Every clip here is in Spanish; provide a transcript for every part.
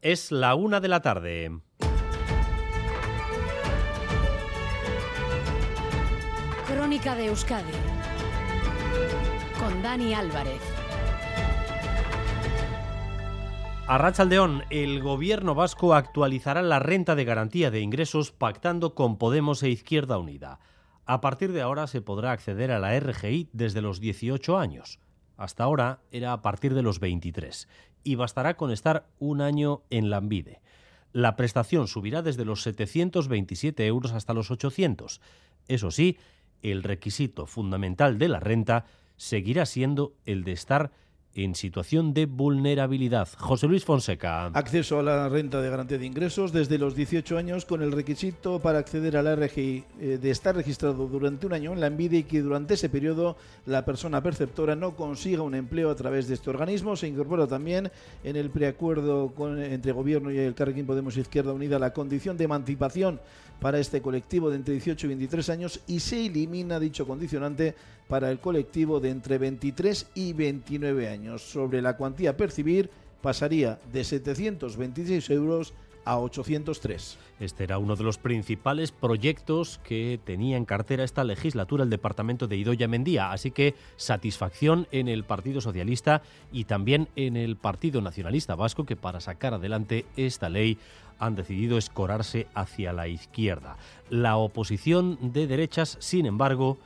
Es la una de la tarde. Crónica de Euskadi con Dani Álvarez. A Rachaldeón, el gobierno vasco actualizará la renta de garantía de ingresos pactando con Podemos e Izquierda Unida. A partir de ahora se podrá acceder a la RGI desde los 18 años. Hasta ahora era a partir de los 23 y bastará con estar un año en la Ambide. La prestación subirá desde los 727 euros hasta los 800. Eso sí, el requisito fundamental de la renta seguirá siendo el de estar en situación de vulnerabilidad. José Luis Fonseca. Acceso a la renta de garantía de ingresos desde los 18 años con el requisito para acceder a la RGI eh, de estar registrado durante un año en la Envide y que durante ese periodo la persona perceptora no consiga un empleo a través de este organismo. Se incorpora también en el preacuerdo entre Gobierno y el Carrequín Podemos Izquierda Unida la condición de emancipación para este colectivo de entre 18 y 23 años y se elimina dicho condicionante para el colectivo de entre 23 y 29 años. Sobre la cuantía percibir pasaría de 726 euros a 803. Este era uno de los principales proyectos que tenía en cartera esta legislatura el departamento de Idoya Mendía, así que satisfacción en el Partido Socialista y también en el Partido Nacionalista Vasco que para sacar adelante esta ley han decidido escorarse hacia la izquierda. La oposición de derechas, sin embargo,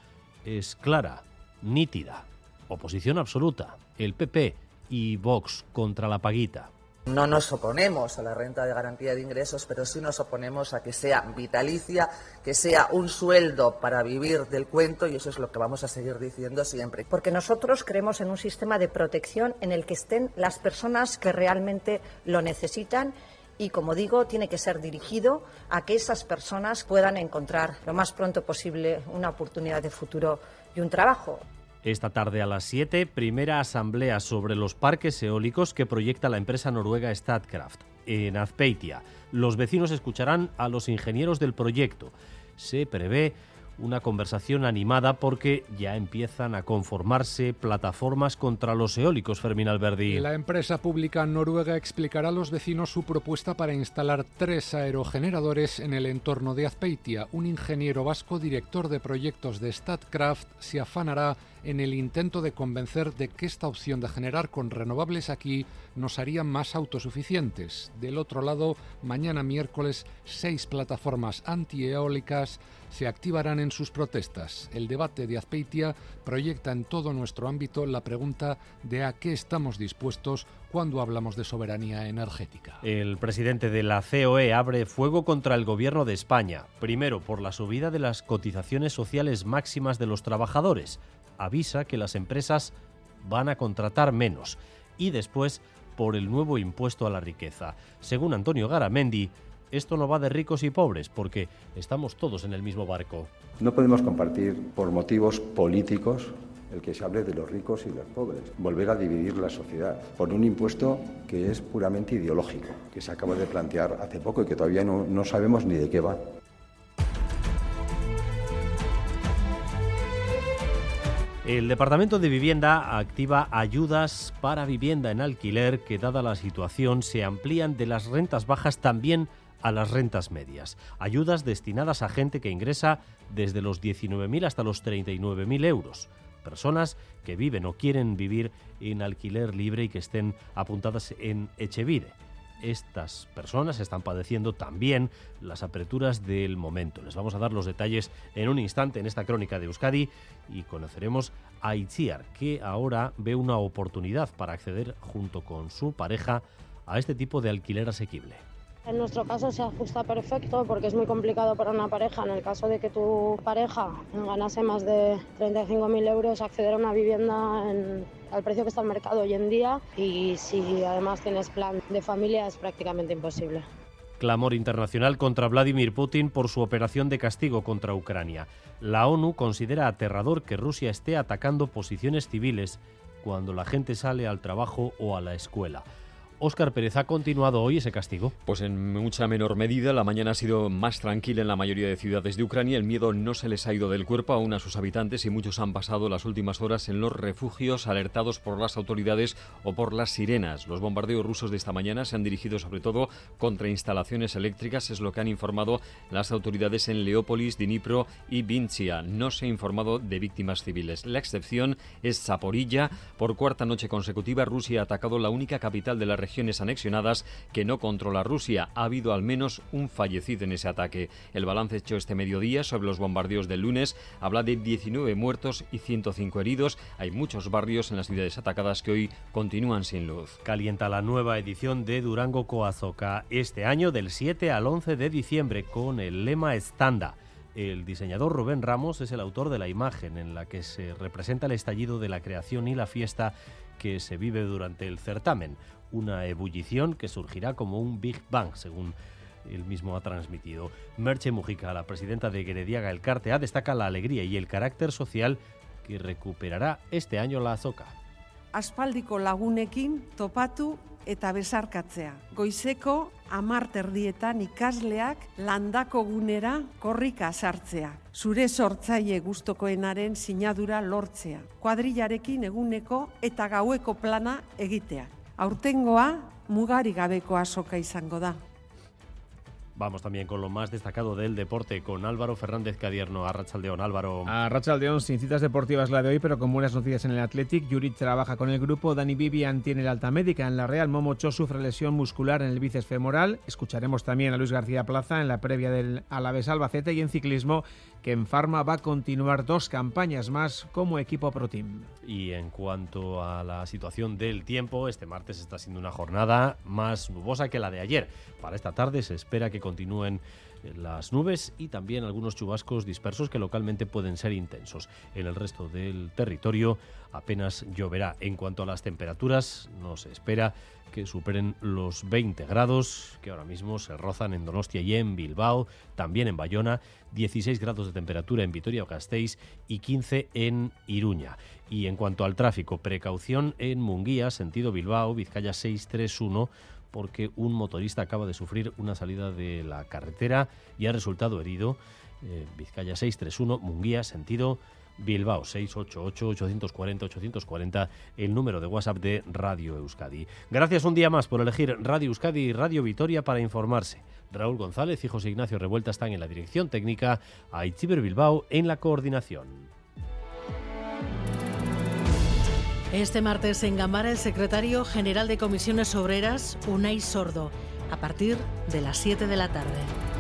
es clara, nítida. Oposición absoluta, el PP y Vox contra la paguita. No nos oponemos a la renta de garantía de ingresos, pero sí nos oponemos a que sea vitalicia, que sea un sueldo para vivir del cuento y eso es lo que vamos a seguir diciendo siempre. Porque nosotros creemos en un sistema de protección en el que estén las personas que realmente lo necesitan y, como digo, tiene que ser dirigido a que esas personas puedan encontrar lo más pronto posible una oportunidad de futuro y un trabajo. Esta tarde a las 7, primera asamblea sobre los parques eólicos que proyecta la empresa noruega Statkraft en Azpeitia. Los vecinos escucharán a los ingenieros del proyecto. Se prevé una conversación animada porque ya empiezan a conformarse plataformas contra los eólicos, Fermín Alberdi. La empresa pública noruega explicará a los vecinos su propuesta para instalar tres aerogeneradores en el entorno de Azpeitia. Un ingeniero vasco, director de proyectos de Statkraft, se afanará en el intento de convencer de que esta opción de generar con renovables aquí nos haría más autosuficientes. Del otro lado, mañana miércoles, seis plataformas antieólicas se activarán en sus protestas. El debate de Azpeitia proyecta en todo nuestro ámbito la pregunta de a qué estamos dispuestos cuando hablamos de soberanía energética. El presidente de la COE abre fuego contra el gobierno de España, primero por la subida de las cotizaciones sociales máximas de los trabajadores, avisa que las empresas van a contratar menos y después por el nuevo impuesto a la riqueza. Según Antonio Garamendi, esto no va de ricos y pobres, porque estamos todos en el mismo barco. No podemos compartir por motivos políticos el que se hable de los ricos y los pobres, volver a dividir la sociedad por un impuesto que es puramente ideológico, que se acaba de plantear hace poco y que todavía no, no sabemos ni de qué va. El Departamento de Vivienda activa ayudas para vivienda en alquiler que, dada la situación, se amplían de las rentas bajas también a las rentas medias. Ayudas destinadas a gente que ingresa desde los 19.000 hasta los 39.000 euros. Personas que viven o quieren vivir en alquiler libre y que estén apuntadas en Echevide estas personas están padeciendo también las aperturas del momento. Les vamos a dar los detalles en un instante en esta crónica de Euskadi y conoceremos a Itziar, que ahora ve una oportunidad para acceder junto con su pareja a este tipo de alquiler asequible. En nuestro caso se ajusta perfecto porque es muy complicado para una pareja, en el caso de que tu pareja ganase más de 35.000 euros, acceder a una vivienda en, al precio que está el mercado hoy en día y si además tienes plan de familia es prácticamente imposible. Clamor internacional contra Vladimir Putin por su operación de castigo contra Ucrania. La ONU considera aterrador que Rusia esté atacando posiciones civiles cuando la gente sale al trabajo o a la escuela. Óscar Pérez, ¿ha continuado hoy ese castigo? Pues en mucha menor medida. La mañana ha sido más tranquila en la mayoría de ciudades de Ucrania. El miedo no se les ha ido del cuerpo aún a sus habitantes y muchos han pasado las últimas horas en los refugios alertados por las autoridades o por las sirenas. Los bombardeos rusos de esta mañana se han dirigido sobre todo contra instalaciones eléctricas, es lo que han informado las autoridades en Leópolis, Dnipro y Vinchia. No se ha informado de víctimas civiles. La excepción es Zaporilla. Por cuarta noche consecutiva, Rusia ha atacado la única capital de las regiones anexionadas que no controla Rusia. Ha habido al menos un fallecido en ese ataque. El balance hecho este mediodía sobre los bombardeos del lunes habla de 19 muertos y 105 heridos. Hay muchos barrios en las ciudades atacadas que hoy continúan sin luz. Calienta la nueva edición de Durango Coazoca este año del 7 al 11 de diciembre con el lema Estanda. El diseñador Rubén Ramos es el autor de la imagen en la que se representa el estallido de la creación y la fiesta que se vive durante el certamen, una ebullición que surgirá como un Big Bang, según él mismo ha transmitido. Merche Mujica, la presidenta de Gerediaga El Cartea, destaca la alegría y el carácter social que recuperará este año la azoka. Aspaldiko lagunekin topatu eta besarkatzea. Goizeko amar terdietan ikasleak landako gunera korrika sartzea. Zure sortzaile gustokoenaren sinadura lortzea. Kuadrillarekin eguneko eta gaueko plana egitea. Aurtengoa mugari gabeko azoka izango da. Vamos también con lo más destacado del deporte, con Álvaro Fernández Cadierno, a Rachaldeón. Álvaro. A Rachaldeón, sin citas deportivas la de hoy, pero con buenas noticias en el Athletic. Yuric trabaja con el grupo, Dani Vivian tiene la alta médica en la Real, Momo Cho sufre lesión muscular en el bíceps femoral. Escucharemos también a Luis García Plaza en la previa del Alavés Albacete y en ciclismo que en Farma va a continuar dos campañas más como equipo Pro Team. Y en cuanto a la situación del tiempo, este martes está siendo una jornada más nubosa que la de ayer. Para esta tarde se espera que continúen las nubes y también algunos chubascos dispersos que localmente pueden ser intensos. En el resto del territorio apenas lloverá. En cuanto a las temperaturas, no se espera que superen los 20 grados que ahora mismo se rozan en Donostia y en Bilbao, también en Bayona, 16 grados de temperatura en Vitoria-Gasteiz y 15 en Iruña. Y en cuanto al tráfico, precaución en Munguía, sentido Bilbao, Vizcaya 631 porque un motorista acaba de sufrir una salida de la carretera y ha resultado herido. Eh, Vizcaya 631, Munguía, sentido Bilbao 688-840-840, el número de WhatsApp de Radio Euskadi. Gracias un día más por elegir Radio Euskadi y Radio Vitoria para informarse. Raúl González y José Ignacio Revuelta están en la dirección técnica, Aichiber Bilbao en la coordinación. Este martes en Gambara el secretario general de Comisiones Obreras, Unai Sordo, a partir de las 7 de la tarde.